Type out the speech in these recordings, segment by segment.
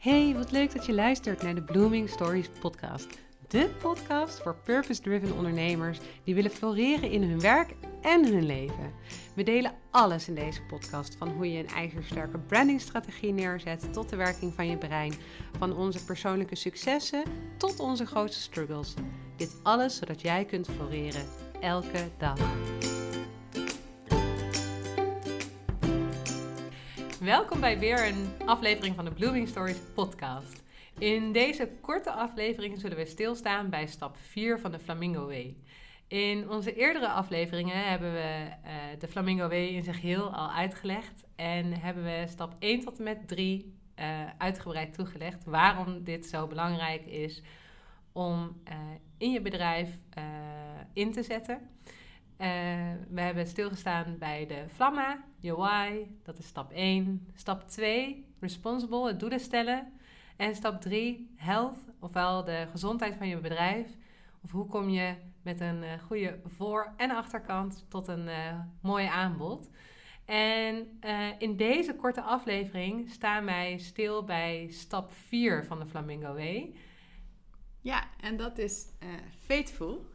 Hey, wat leuk dat je luistert naar de Blooming Stories podcast. De podcast voor purpose-driven ondernemers die willen floreren in hun werk en hun leven. We delen alles in deze podcast, van hoe je een ijzersterke brandingstrategie neerzet tot de werking van je brein, van onze persoonlijke successen tot onze grootste struggles. Dit alles zodat jij kunt floreren elke dag. Welkom bij weer een aflevering van de Blooming Stories podcast. In deze korte aflevering zullen we stilstaan bij stap 4 van de Flamingo Way. In onze eerdere afleveringen hebben we uh, de Flamingo Way in zich heel al uitgelegd en hebben we stap 1 tot en met 3 uh, uitgebreid toegelegd waarom dit zo belangrijk is om uh, in je bedrijf in te zetten. Uh, we hebben stilgestaan bij de Flamma, je why, dat is stap 1. Stap 2, responsible, het doelen stellen. En stap 3, health, ofwel de gezondheid van je bedrijf. Of hoe kom je met een uh, goede voor- en achterkant tot een uh, mooi aanbod. En in deze korte aflevering staan wij stil bij stap 4 van de Flamingo Way. Ja, en dat is faithful.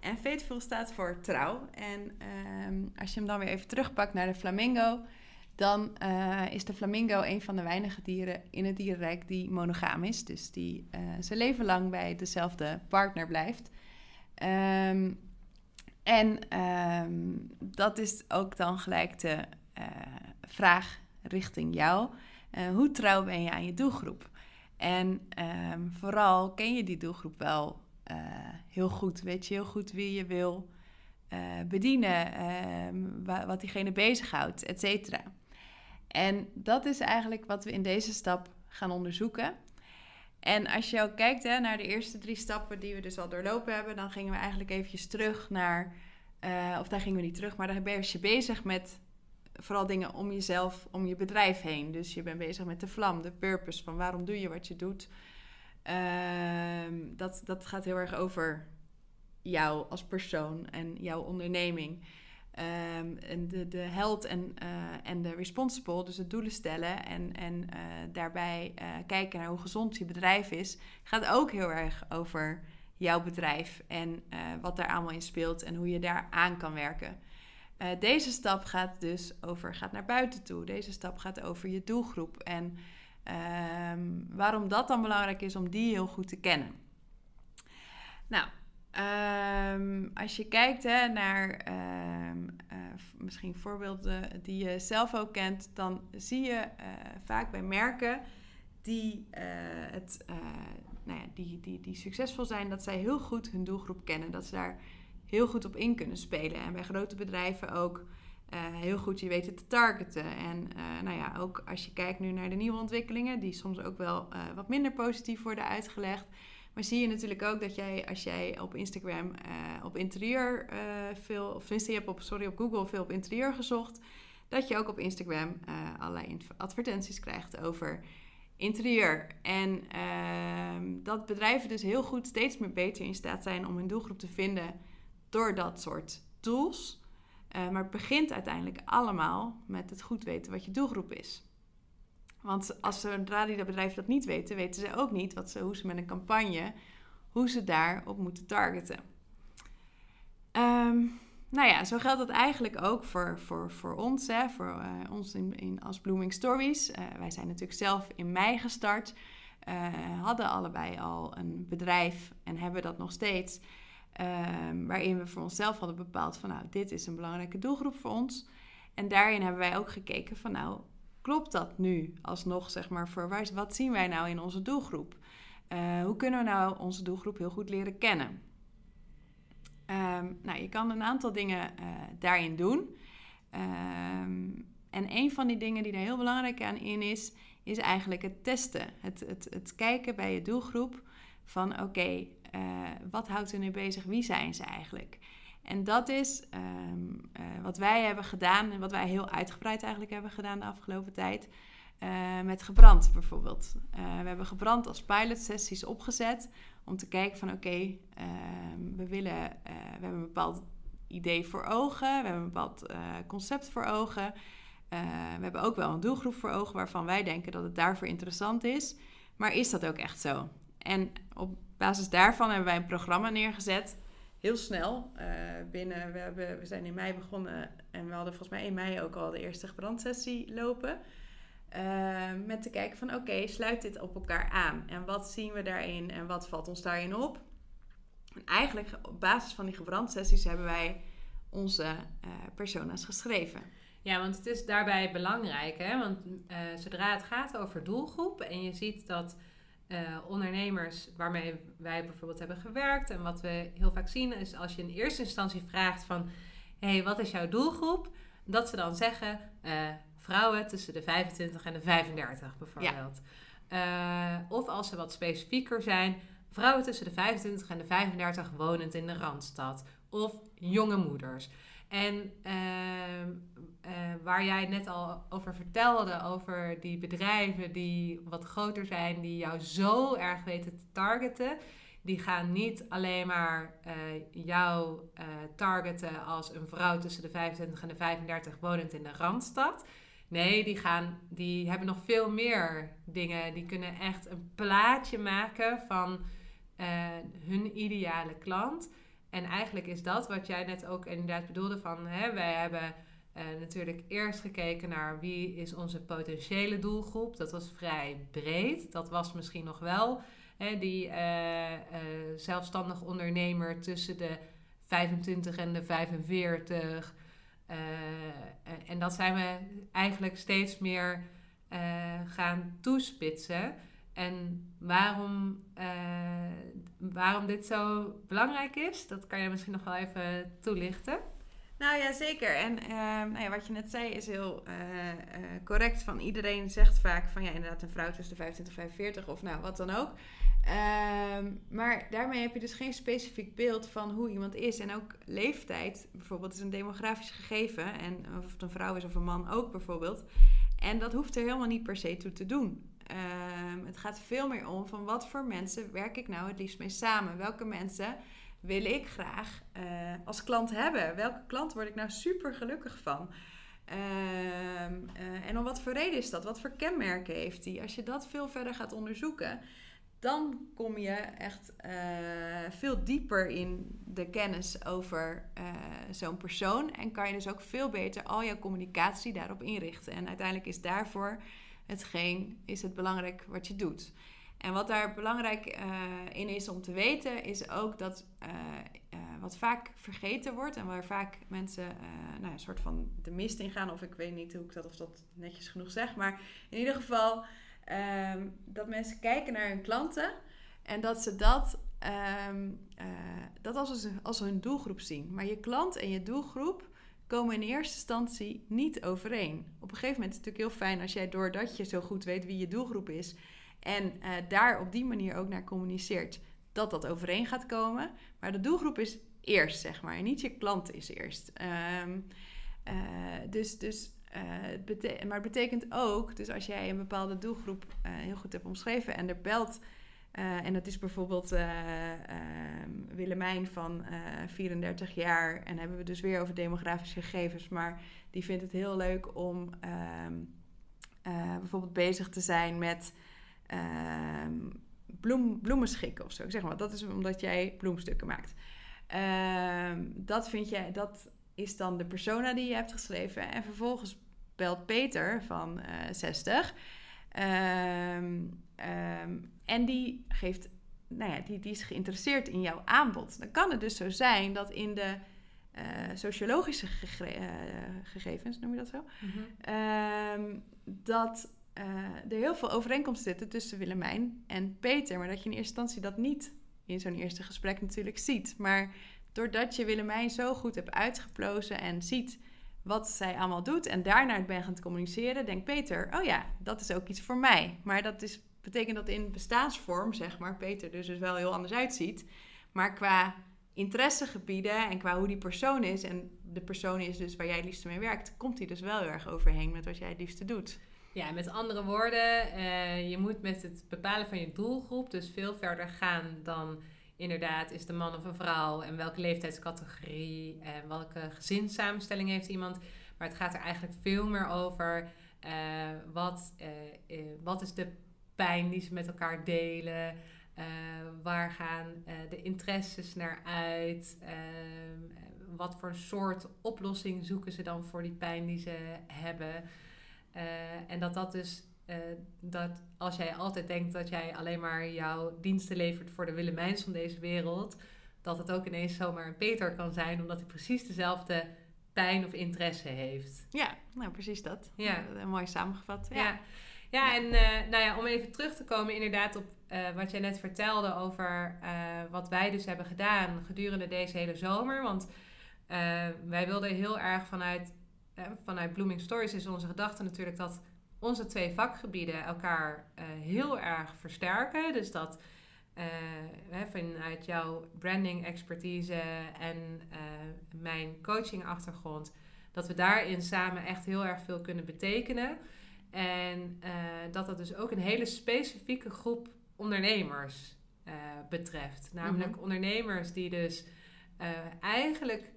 En faithful staat voor trouw. En ehm, als je hem dan weer even terugpakt naar de flamingo, dan uh, is de flamingo een van de weinige dieren in het dierenrijk die monogaam is. Dus die uh, zijn leven lang bij dezelfde partner blijft. Um, en um, dat is ook dan gelijk de uh, vraag richting jou. hoe trouw ben je aan je doelgroep? En vooral ken je die doelgroep wel uh, heel goed. Weet je heel goed wie je wil uh, bedienen, uh, wat diegene bezighoudt, et cetera. En dat is eigenlijk wat we in deze stap gaan onderzoeken. En als je ook kijkt hè, naar de eerste drie stappen die we dus al doorlopen hebben, dan gingen we eigenlijk eventjes terug naar, of daar gingen we niet terug, maar dan ben je bezig met vooral dingen om jezelf, om je bedrijf heen. Dus je bent bezig met de vlam, de purpose van waarom doe je wat je doet. Uh, dat, dat gaat heel erg over jou als persoon en jouw onderneming. Um, en de, de held en, uh, en de responsible, dus het doelen stellen en, en uh, daarbij uh, kijken naar hoe gezond je bedrijf is, gaat ook heel erg over jouw bedrijf en wat daar allemaal in speelt en hoe je daar aan kan werken. deze stap gaat dus over, gaat naar buiten toe. Deze stap gaat over je doelgroep en Um, waarom dat dan belangrijk is om die heel goed te kennen. Nou, um, als je kijkt hè, naar um, uh, misschien voorbeelden die je zelf ook kent, dan zie je uh, vaak bij merken die, uh, het, nou ja, die, die, die succesvol zijn, dat zij heel goed hun doelgroep kennen. Dat ze daar heel goed op in kunnen spelen. En bij grote bedrijven ook uh, heel goed je weten te targeten. En uh, nou ja, ook als je kijkt nu naar de nieuwe ontwikkelingen, die soms ook wel uh, wat minder positief worden uitgelegd. Maar zie je natuurlijk ook dat jij, als jij op Instagram op interieur veel, of tenminste, je hebt op, sorry, op Google veel op interieur gezocht, dat je ook op Instagram allerlei advertenties krijgt over interieur. En ehm, dat bedrijven dus heel goed steeds meer beter in staat zijn om hun doelgroep te vinden door dat soort tools. Uh, maar het begint uiteindelijk allemaal met het goed weten wat je doelgroep is. Want als zodra die dat bedrijf dat niet weten, weten ze ook niet wat ze, hoe ze met een campagne, hoe ze daarop moeten targeten. Um, nou ja, zo geldt dat eigenlijk ook voor, voor, voor ons, hè, voor uh, ons in, in, als Blooming Stories. Uh, wij zijn natuurlijk zelf in mei gestart, hadden allebei al een bedrijf en hebben dat nog steeds. Um, waarin we voor onszelf hadden bepaald van nou, dit is een belangrijke doelgroep voor ons. En daarin hebben wij ook gekeken van nou, klopt dat nu alsnog, zeg maar, voor wat zien wij nou in onze doelgroep? Uh, hoe kunnen we nou onze doelgroep heel goed leren kennen? Um, nou, je kan een aantal dingen uh, daarin doen. Um, en een van die dingen die er heel belangrijk aan in is, is eigenlijk het testen. Het, het, het kijken bij je doelgroep van oké, uh, wat houdt er nu bezig? Wie zijn ze eigenlijk? En dat is um, uh, wat wij hebben gedaan en wat wij heel uitgebreid eigenlijk hebben gedaan de afgelopen tijd. Uh, met gebrand bijvoorbeeld. we hebben gebrand als pilot sessies opgezet om te kijken van oké, ehm, we willen, we hebben een bepaald idee voor ogen, we hebben een bepaald concept voor ogen. we hebben ook wel een doelgroep voor ogen waarvan wij denken dat het daarvoor interessant is. Maar is dat ook echt zo? En op basis daarvan hebben wij een programma neergezet. Heel snel. Uh, binnen, we, hebben, we zijn in mei begonnen en we hadden volgens mij in mei ook al de eerste gebrandsessie lopen. Uh, met te kijken van oké, sluit dit op elkaar aan. En wat zien we daarin en wat valt ons daarin op? En eigenlijk op basis van die gebrandsessies hebben wij onze uh, persona's geschreven. Ja, want het is daarbij belangrijk, hè? want zodra het gaat over doelgroep en je ziet dat uh, ondernemers waarmee wij bijvoorbeeld hebben gewerkt en wat we heel vaak zien is als je in eerste instantie vraagt van, hé, hey, wat is jouw doelgroep? Dat ze dan zeggen, uh, vrouwen tussen de 25 en de 35 bijvoorbeeld. Ja. of als ze wat specifieker zijn, vrouwen tussen de 25 en de 35 wonend in de Randstad. Of jonge moeders. En uh, uh, waar jij net al over vertelde, over die bedrijven die wat groter zijn, die jou zo erg weten te targeten. Die gaan niet alleen maar uh, jou targeten als een vrouw tussen de 25 en de 35 wonend in de Randstad. Nee, die, gaan, die hebben nog veel meer dingen. Die kunnen echt een plaatje maken van hun ideale klant. En eigenlijk is dat wat jij net ook inderdaad bedoelde van... Hè, wij hebben uh, natuurlijk eerst gekeken naar wie is onze potentiële doelgroep. Dat was vrij breed. Dat was misschien nog wel hè, die uh, zelfstandig ondernemer tussen de 25 en de 45. en dat zijn we eigenlijk steeds meer gaan toespitsen... En waarom, uh, waarom dit zo belangrijk is, dat kan je misschien nog wel even toelichten. Nou ja, zeker. En uh, nou ja, wat je net zei is heel uh, correct. Van iedereen zegt vaak van ja, inderdaad, een vrouw tussen de 25 en 45 of nou wat dan ook. Ehm, maar daarmee heb je dus geen specifiek beeld van hoe iemand is. En ook leeftijd bijvoorbeeld is een demografisch gegeven. En of het een vrouw is of een man ook bijvoorbeeld. En dat hoeft er helemaal niet per se toe te doen. Um, het gaat veel meer om van wat voor mensen werk ik nou het liefst mee samen? Welke mensen wil ik graag uh, als klant hebben? Welke klant word ik nou super gelukkig van? Um, uh, en om wat voor reden is dat? Wat voor kenmerken heeft die? Als je dat veel verder gaat onderzoeken, dan kom je echt uh, veel dieper in de kennis over zo'n persoon. En kan je dus ook veel beter al jouw communicatie daarop inrichten. En uiteindelijk is daarvoor hetgeen is het belangrijk wat je doet. En wat daar belangrijk uh, in is om te weten, is ook dat uh, uh, wat vaak vergeten wordt en waar vaak mensen nou, een soort van de mist in gaan, of ik weet niet hoe ik dat of dat netjes genoeg zeg, maar in ieder geval um, dat mensen kijken naar hun klanten en dat ze dat, um, dat als, als hun doelgroep zien. Maar je klant en je doelgroep komen in eerste instantie niet overeen. Op een gegeven moment is het natuurlijk heel fijn als jij doordat je zo goed weet wie je doelgroep is en uh, daar op die manier ook naar communiceert, dat dat overeen gaat komen. Maar de doelgroep is eerst, zeg maar, en niet je klant is eerst. Um, uh, dus, dus uh, maar het betekent ook, dus als jij een bepaalde doelgroep heel goed hebt omschreven en er belt uh, en dat is bijvoorbeeld uh, uh, Willemijn van 34 jaar. En hebben we dus weer over demografische gegevens. Maar die vindt het heel leuk om ehm, bijvoorbeeld bezig te zijn met ehm, bloem, bloemenschikken of zo. Zeg maar, dat is omdat jij bloemstukken maakt. Ehm, dat vind jij, dat is dan de persona die je hebt geschreven. En vervolgens belt Peter van 60. Um, um, en die geeft, nou ja, die, die is geïnteresseerd in jouw aanbod. Dan kan het dus zo zijn dat in de uh, sociologische gege uh, gegevens, noem je dat zo, mm -hmm. um, dat uh, er heel veel overeenkomsten zitten tussen Willemijn en Peter. Maar dat je in eerste instantie dat niet in zo'n eerste gesprek natuurlijk ziet. Maar doordat je Willemijn zo goed hebt uitgeplozen en ziet wat zij allemaal doet en daarna ben gaan communiceren, denkt Peter, oh ja, dat is ook iets voor mij. Maar dat is betekent dat in bestaansvorm, zeg maar, Peter dus, dus wel heel anders uitziet. Maar qua interessegebieden en qua hoe die persoon is, en de persoon is dus waar jij het liefste mee werkt, komt hij dus wel heel erg overheen met wat jij het liefste doet. Ja, met andere woorden, uh, je moet met het bepalen van je doelgroep dus veel verder gaan dan inderdaad is de man of een vrouw en welke leeftijdscategorie en welke gezinssamenstelling heeft iemand. Maar het gaat er eigenlijk veel meer over uh, wat, uh, wat is de pijn die ze met elkaar delen? Waar gaan de interesses naar uit? Ehm, wat voor soort oplossing zoeken ze dan voor die pijn die ze hebben? en dat dat dus dat als jij altijd denkt dat jij alleen maar jouw diensten levert voor de Willemijns van deze wereld, dat het ook ineens zomaar een Peter kan zijn, omdat hij precies dezelfde pijn of interesse heeft. Ja, nou precies dat. Ja. Mooi samengevat. Ja, ja. ja en uh, nou ja, om even terug te komen inderdaad op uh, wat jij net vertelde over wat wij dus hebben gedaan gedurende deze hele zomer. Want wij wilden heel erg vanuit, vanuit Blooming Stories is onze gedachte natuurlijk dat onze twee vakgebieden elkaar heel erg versterken. Dus dat uh, vanuit jouw branding expertise en uh, mijn coaching achtergrond, dat we daarin samen echt heel erg veel kunnen betekenen. En dat dat dus ook een hele specifieke groep ondernemers betreft. Namelijk mhm. ondernemers die dus eigenlijk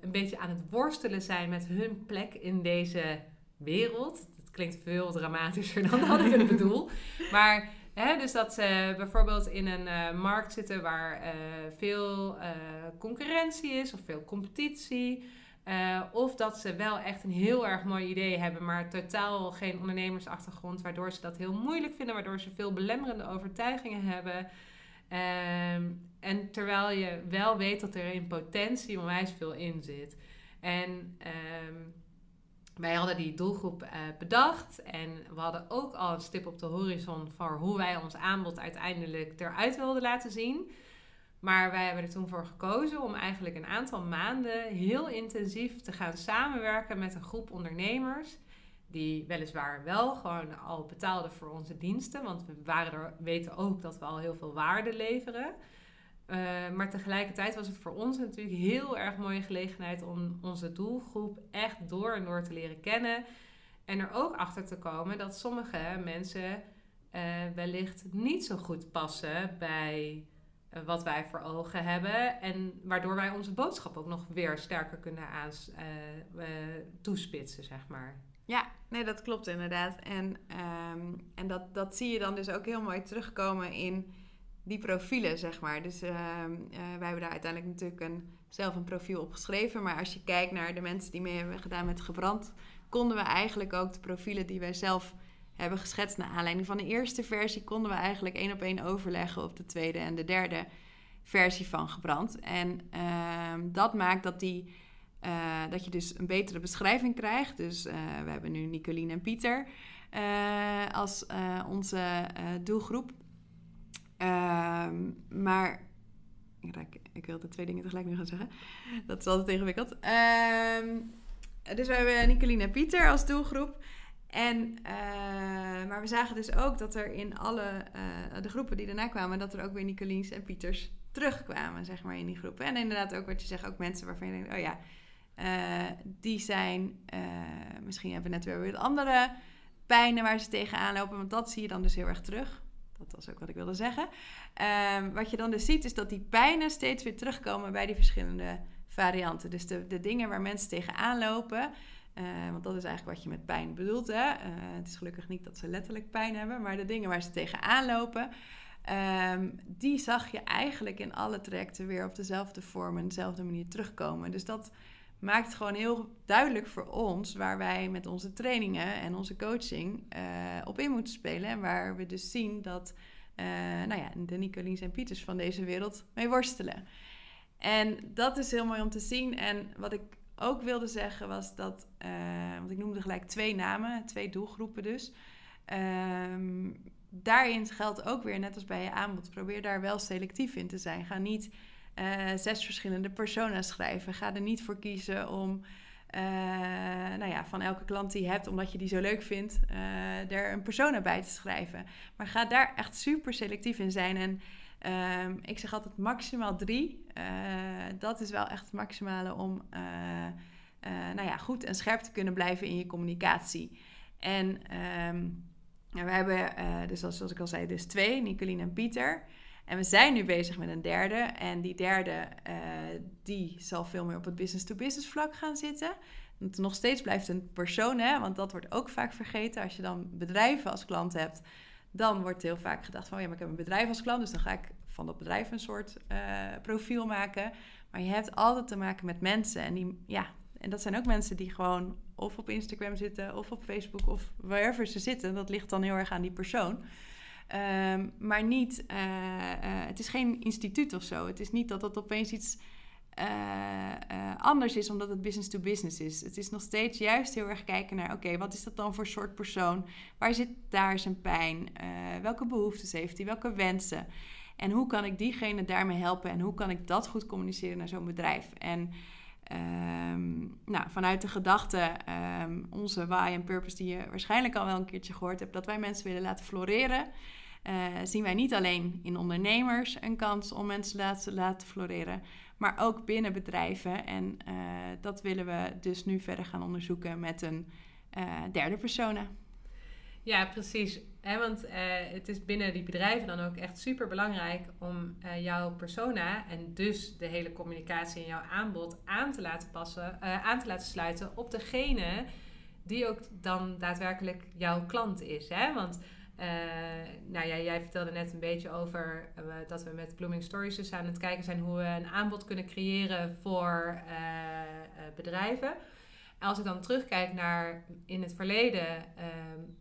een beetje aan het worstelen zijn met hun plek in deze wereld. Klinkt veel dramatischer dan dat ik het bedoel. Maar Hè, dus dat ze bijvoorbeeld in een uh, markt zitten waar uh, veel uh, concurrentie is of veel competitie. of dat ze wel echt een heel erg mooi idee hebben, maar totaal geen ondernemersachtergrond, waardoor ze dat heel moeilijk vinden, waardoor ze veel belemmerende overtuigingen hebben. Um, en terwijl je wel weet dat er in potentie onwijs veel in zit. En um, wij hadden die doelgroep uh, bedacht en we hadden ook al een stip op de horizon voor hoe wij ons aanbod uiteindelijk eruit wilden laten zien. Maar wij hebben er toen voor gekozen om eigenlijk een aantal maanden heel intensief te gaan samenwerken met een groep ondernemers. Die weliswaar wel gewoon al betaalden voor onze diensten. Want we waren er, weten ook dat we al heel veel waarde leveren. Uh, maar tegelijkertijd was het voor ons natuurlijk heel erg mooie gelegenheid om onze doelgroep echt door en door te leren kennen. En er ook achter te komen dat sommige mensen uh, wellicht niet zo goed passen bij uh, wat wij voor ogen hebben. En waardoor wij onze boodschap ook nog weer sterker kunnen aans, toespitsen, zeg maar. Ja, nee, dat klopt inderdaad. En, um, en dat, dat zie je dan dus ook heel mooi terugkomen in die profielen, zeg maar. Dus uh, wij hebben daar uiteindelijk natuurlijk een, zelf een profiel op geschreven. Maar als je kijkt naar de mensen die mee hebben gedaan met gebrand, konden we eigenlijk ook de profielen die wij zelf hebben geschetst naar aanleiding van de eerste versie, konden we eigenlijk één op één overleggen op de tweede en de derde versie van gebrand. En uh, dat maakt dat, die, uh, dat je dus een betere beschrijving krijgt. Dus we hebben nu Nicoline en Pieter als onze doelgroep. Um, maar ik, ik wil de twee dingen tegelijk nu gaan zeggen. Dat is altijd ingewikkeld. Um, dus we hebben Nicoline en Pieter als doelgroep. En, uh, maar we zagen dus ook dat er in alle uh, de groepen die daarna kwamen, dat er ook weer Nicolines en Pieters terugkwamen, zeg maar, in die groepen. En inderdaad ook wat je zegt, ook mensen waarvan je denkt, oh ja, uh, die zijn, misschien hebben net weer weer andere pijnen waar ze tegenaan lopen, want dat zie je dan dus heel erg terug. Dat was ook wat ik wilde zeggen. Um, wat je dan dus ziet, is dat die pijnen steeds weer terugkomen bij die verschillende varianten. Dus de, de dingen waar mensen tegenaan lopen. Uh, want dat is eigenlijk wat je met pijn bedoelt. Hè? Uh, het is gelukkig niet dat ze letterlijk pijn hebben, maar de dingen waar ze tegenaan lopen. Um, die zag je eigenlijk in alle trajecten weer op dezelfde vorm en dezelfde manier terugkomen. Dus dat maakt gewoon heel duidelijk voor ons waar wij met onze trainingen en onze coaching uh, op in moeten spelen. En waar we dus zien dat uh, nou ja, de Nicolines en Pieters van deze wereld mee worstelen. En dat is heel mooi om te zien. En wat ik ook wilde zeggen was dat, uh, want ik noemde gelijk twee namen, twee doelgroepen dus. Um, daarin geldt ook weer, net als bij je aanbod, probeer daar wel selectief in te zijn. Ga niet uh, zes verschillende persona's schrijven. Ga er niet voor kiezen om uh, nou ja, van elke klant die je hebt, omdat je die zo leuk vindt, uh, er een persona bij te schrijven. Maar ga daar echt super selectief in zijn. En um, ik zeg altijd maximaal drie. dat is wel echt het maximale om nou ja, goed en scherp te kunnen blijven in je communicatie. En um, we hebben, dus zoals ik al zei, dus twee, Nicoline en Pieter. En we zijn nu bezig met een derde. En die derde, uh, die zal veel meer op het business-to-business vlak gaan zitten. Het nog steeds blijft een persoon, hè, want dat wordt ook vaak vergeten. Als je dan bedrijven als klant hebt, dan wordt heel vaak gedacht van... ja, maar ik heb een bedrijf als klant... dus dan ga ik van dat bedrijf een soort uh, profiel maken. Maar je hebt altijd te maken met mensen. En, die, ja, en dat zijn ook mensen die gewoon of op Instagram zitten... of op Facebook of wherever ze zitten. Dat ligt dan heel erg aan die persoon... Um, maar niet, uh, uh, het is geen instituut of zo. Het is niet dat dat opeens iets uh, anders is omdat het business to business is. Het is nog steeds juist heel erg kijken naar: oké, wat is dat dan voor soort persoon? Waar zit daar zijn pijn? welke behoeftes heeft hij? Welke wensen? En hoe kan ik diegene daarmee helpen? En hoe kan ik dat goed communiceren naar zo'n bedrijf? En um, nou, vanuit de gedachte, um, onze why en purpose, die je waarschijnlijk al wel een keertje gehoord hebt, dat wij mensen willen laten floreren. Uh, zien wij niet alleen in ondernemers een kans om mensen te laten, floreren, maar ook binnen bedrijven. En uh, dat willen we dus nu verder gaan onderzoeken met een uh, derde persona. Ja, precies. Want het is binnen die bedrijven dan ook echt super belangrijk om jouw persona en dus de hele communicatie en jouw aanbod aan te laten passen, aan te laten sluiten op degene die ook dan daadwerkelijk jouw klant is. Hè? Want uh, nou ja, jij vertelde net een beetje over uh, dat we met Blooming Stories dus aan het kijken zijn hoe we een aanbod kunnen creëren voor uh, bedrijven. Als ik dan terugkijk naar in het verleden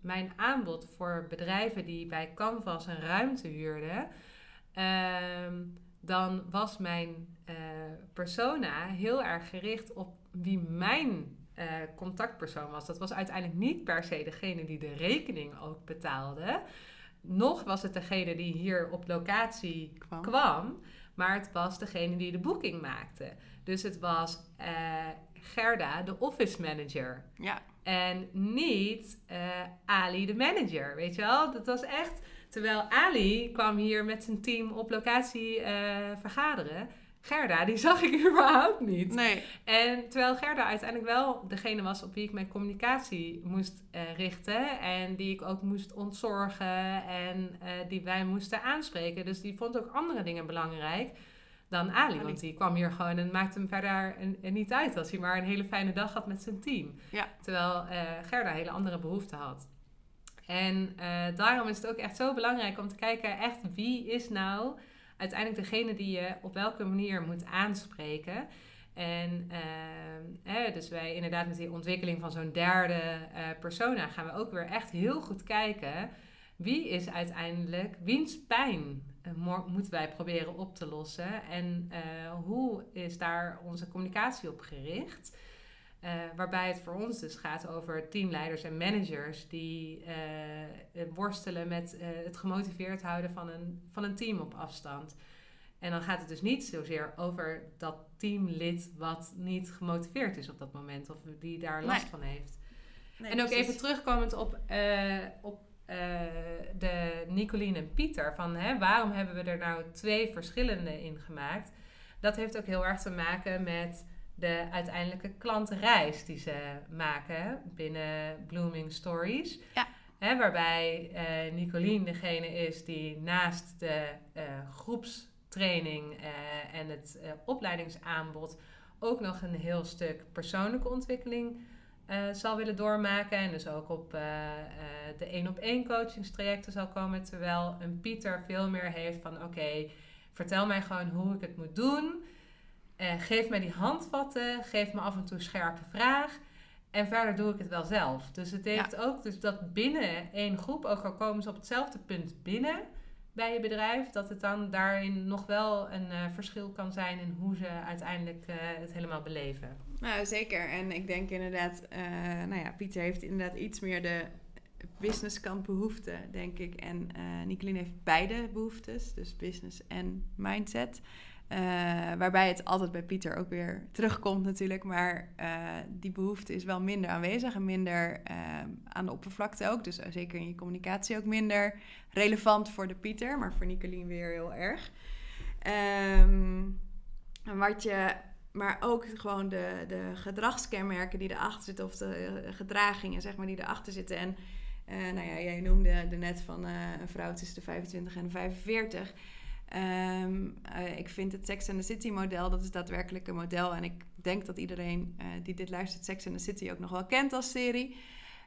mijn aanbod voor bedrijven die bij Canvas een ruimte huurden, ehm, dan was mijn persona heel erg gericht op wie mijn uh, contactpersoon was. Dat was uiteindelijk niet per se degene die de rekening ook betaalde. Nog was het degene die hier op locatie kwam. maar het was degene die de boeking maakte. Dus het was uh, Gerda, de office manager. Ja. En niet uh, Ali, de manager. Weet je wel? Dat was echt. Terwijl Ali kwam hier met zijn team op locatie vergaderen Gerda, die zag ik überhaupt niet. Nee. En terwijl Gerda uiteindelijk wel degene was op wie ik mijn communicatie moest uh, richten. En die ik ook moest ontzorgen en uh, die wij moesten aanspreken. Dus die vond ook andere dingen belangrijk dan Ali. Want die kwam hier gewoon en maakte hem verder een, niet uit als hij maar een hele fijne dag had met zijn team. Ja. Terwijl uh, Gerda hele andere behoeften had. En daarom is het ook echt zo belangrijk om te kijken echt wie is nou uiteindelijk degene die je op welke manier moet aanspreken. En uh, dus wij inderdaad met die ontwikkeling van zo'n derde uh, persona gaan we ook weer echt heel goed kijken. Wie is uiteindelijk, wiens pijn uh, moeten wij proberen op te lossen? En uh, hoe is daar onze communicatie op gericht? Uh, waarbij het voor ons dus gaat over teamleiders en managers die uh, worstelen met uh, het gemotiveerd houden van een, van een team op afstand. En dan gaat het dus niet zozeer over dat teamlid wat niet gemotiveerd is op dat moment of die daar last van heeft. Nee, en ook even terugkomend op, op de Nicoline en Pieter, van hè, waarom hebben we er nou twee verschillende in gemaakt? Dat heeft ook heel erg te maken met de uiteindelijke klantreis die ze maken binnen Blooming Stories. Ja. Hè, waarbij uh, Nicolien degene is die naast de uh, groepstraining uh, en het opleidingsaanbod ook nog een heel stuk persoonlijke ontwikkeling zal willen doormaken. En dus ook op de één op één coachingstrajecten zal komen. Terwijl een Pieter veel meer heeft van oké, vertel mij gewoon hoe ik het moet doen. Uh, geef mij die handvatten, geef me af en toe scherpe vraag. En verder doe ik het wel zelf. Dus het heeft ook dus dat binnen één groep, ook al komen ze op hetzelfde punt binnen bij je bedrijf, dat het dan daarin nog wel een uh, verschil kan zijn in hoe ze uiteindelijk uh, het helemaal beleven. Nou, zeker. En ik denk inderdaad, nou ja, Pieter heeft inderdaad iets meer de businesskant behoeften, denk ik. En Nicolien heeft beide behoeftes, dus business en mindset. Uh, waarbij het altijd bij Pieter ook weer terugkomt natuurlijk. Maar uh, die behoefte is wel minder aanwezig en minder uh, aan de oppervlakte ook. Dus zeker in je communicatie ook minder relevant voor de Pieter. Maar voor Nicolien weer heel erg. Um, wat je, maar ook gewoon de, de gedragskenmerken die erachter zitten. Of de gedragingen zeg maar, die erachter zitten. En nou ja, jij noemde er net van een vrouw tussen de 25 en de 45... Um, uh, ik vind het Sex and the City model, dat is daadwerkelijk een model. En ik denk dat iedereen uh, die dit luistert, Sex and the City ook nog wel kent als serie.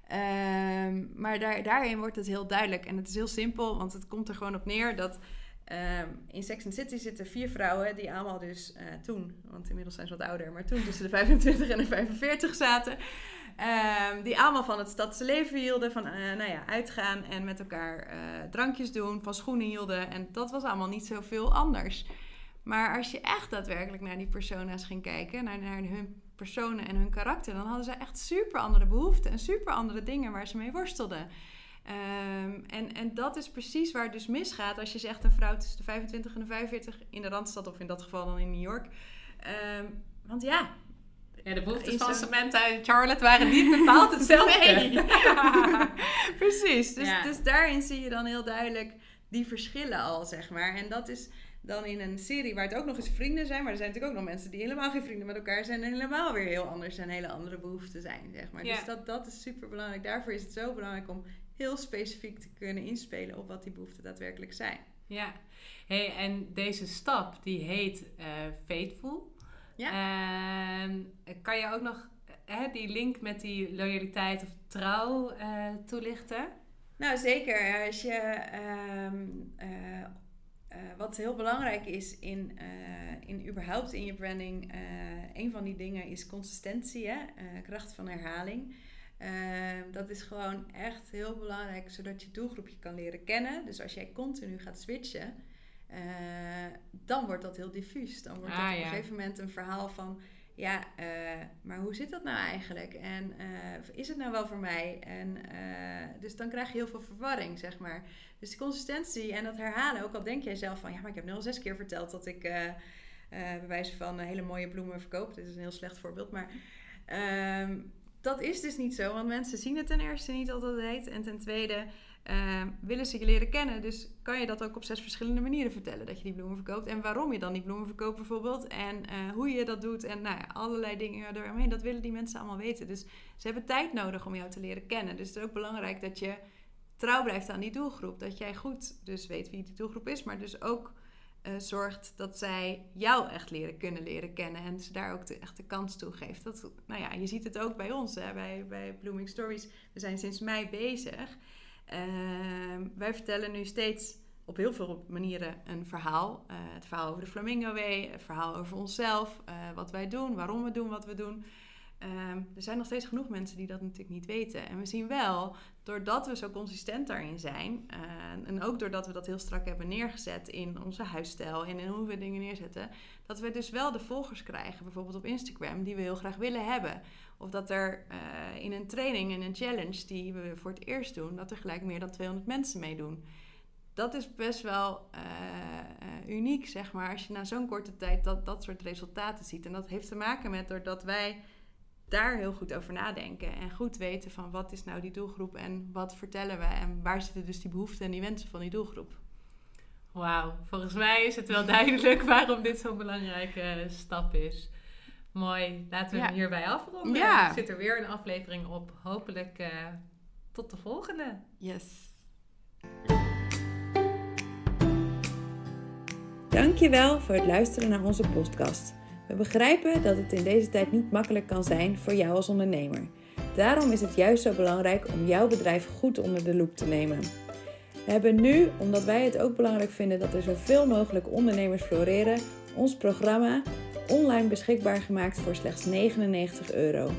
Ehm, maar daar, daarin wordt het heel duidelijk. En het is heel simpel, want het komt er gewoon op neer dat ehm, in Sex and City zitten vier vrouwen die allemaal dus eh, toen, want inmiddels zijn ze wat ouder, maar toen tussen de 25 en de 45 zaten. Ehm, die allemaal van het stadse leven hielden, van eh, nou ja, uitgaan en met elkaar eh, drankjes doen, van schoenen hielden. En dat was allemaal niet zoveel anders. Maar als je echt daadwerkelijk naar die persona's ging kijken, naar, naar hun personen en hun karakter, dan hadden ze echt super andere behoeften en super andere dingen waar ze mee worstelden. Ehm, en, en dat is precies waar het dus misgaat als je zegt een vrouw tussen de 25 en de 45 in de Randstad of in dat geval dan in New York. Ehm, want ja, ja, de behoeftes van Samantha en Charlotte waren niet bepaald hetzelfde. Nee. Precies. Dus, dus daarin zie je dan heel duidelijk die verschillen al, zeg maar. En dat is dan in een serie waar het ook nog eens vrienden zijn. Maar er zijn natuurlijk ook nog mensen die helemaal geen vrienden met elkaar zijn. En helemaal weer heel anders en hele andere behoeften zijn, zeg maar. Dus dat, dat is super belangrijk. Daarvoor is het zo belangrijk om heel specifiek te kunnen inspelen op wat die behoeften daadwerkelijk zijn. Ja, hey, en deze stap die heet uh, Faithful. Ja. En kan je ook nog hè, die link met die loyaliteit of trouw uh, toelichten? Nou, zeker. Als je, ehm, eh, eh, wat heel belangrijk is in, in überhaupt in je branding, een van die dingen is consistentie, hè? kracht van herhaling. Dat is gewoon echt heel belangrijk, zodat je doelgroepje kan leren kennen. Dus als jij continu gaat switchen, uh, dan wordt dat heel diffuus. Dan wordt ah, op een gegeven moment een verhaal van... Ja, uh, maar hoe zit dat nou eigenlijk? En uh, is het nou wel voor mij? En, dus dan krijg je heel veel verwarring, zeg maar. Dus die consistentie en dat herhalen, ook al denk jij zelf van... Ja, maar ik heb nu al zes keer verteld dat ik bij wijze van hele mooie bloemen verkoop. Dit is een heel slecht voorbeeld, maar... Ehm, dat is dus niet zo, want mensen zien het ten eerste niet altijd. En ten tweede uh, willen ze je leren kennen. Dus kan je dat ook op zes verschillende manieren vertellen dat je die bloemen verkoopt. En waarom je dan die bloemen verkoopt bijvoorbeeld. En uh, hoe je dat doet. En nou ja, allerlei dingen eromheen. Dat willen die mensen allemaal weten. Dus ze hebben tijd nodig om jou te leren kennen. Dus het is ook belangrijk dat je trouw blijft aan die doelgroep. Dat jij goed dus weet wie die doelgroep is. Maar dus ook uh, zorgt dat zij jou echt leren kunnen leren kennen. En ze daar ook de, echt de kans toe geeft. Dat, nou ja, je ziet het ook bij ons, hè, bij, bij Blooming Stories. We zijn sinds mei bezig. Ehm, wij vertellen nu steeds op heel veel manieren een verhaal. Uh, het verhaal over de Flamingo Way, het verhaal over onszelf, uh, wat wij doen, waarom we doen wat we doen. Ehm, er zijn nog steeds genoeg mensen die dat natuurlijk niet weten. En we zien wel, doordat we zo consistent daarin zijn, uh, en ook doordat we dat heel strak hebben neergezet in onze huisstijl en in hoe we dingen neerzetten, dat we dus wel de volgers krijgen, bijvoorbeeld op Instagram, die we heel graag willen hebben. Of dat er uh, in een training, in een challenge die we voor het eerst doen, dat er gelijk meer dan 200 mensen meedoen. Dat is best wel uh, uniek, zeg maar, als je na zo'n korte tijd dat, dat soort resultaten ziet. En dat heeft te maken met doordat wij daar heel goed over nadenken. En goed weten van wat is nou die doelgroep en wat vertellen we. En waar zitten dus die behoeften en die wensen van die doelgroep. Wauw, volgens mij is het wel duidelijk waarom dit zo'n belangrijke stap is. Mooi, laten we hem hierbij afronden. Ja. Er zit er weer een aflevering op. Hopelijk uh, tot de volgende. Yes. Dankjewel voor het luisteren naar onze podcast. We begrijpen dat het in deze tijd niet makkelijk kan zijn voor jou als ondernemer. Daarom is het juist zo belangrijk om jouw bedrijf goed onder de loep te nemen. We hebben nu, omdat wij het ook belangrijk vinden dat er zoveel mogelijk ondernemers floreren, ons programma online beschikbaar gemaakt voor slechts 99 euro.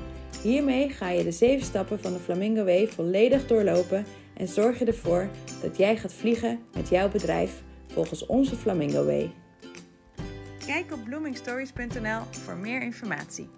Hiermee ga je de 7 stappen van de Flamingo Way volledig doorlopen en zorg je ervoor dat jij gaat vliegen met jouw bedrijf volgens onze Flamingo Way. Kijk op bloomingstories.nl voor meer informatie.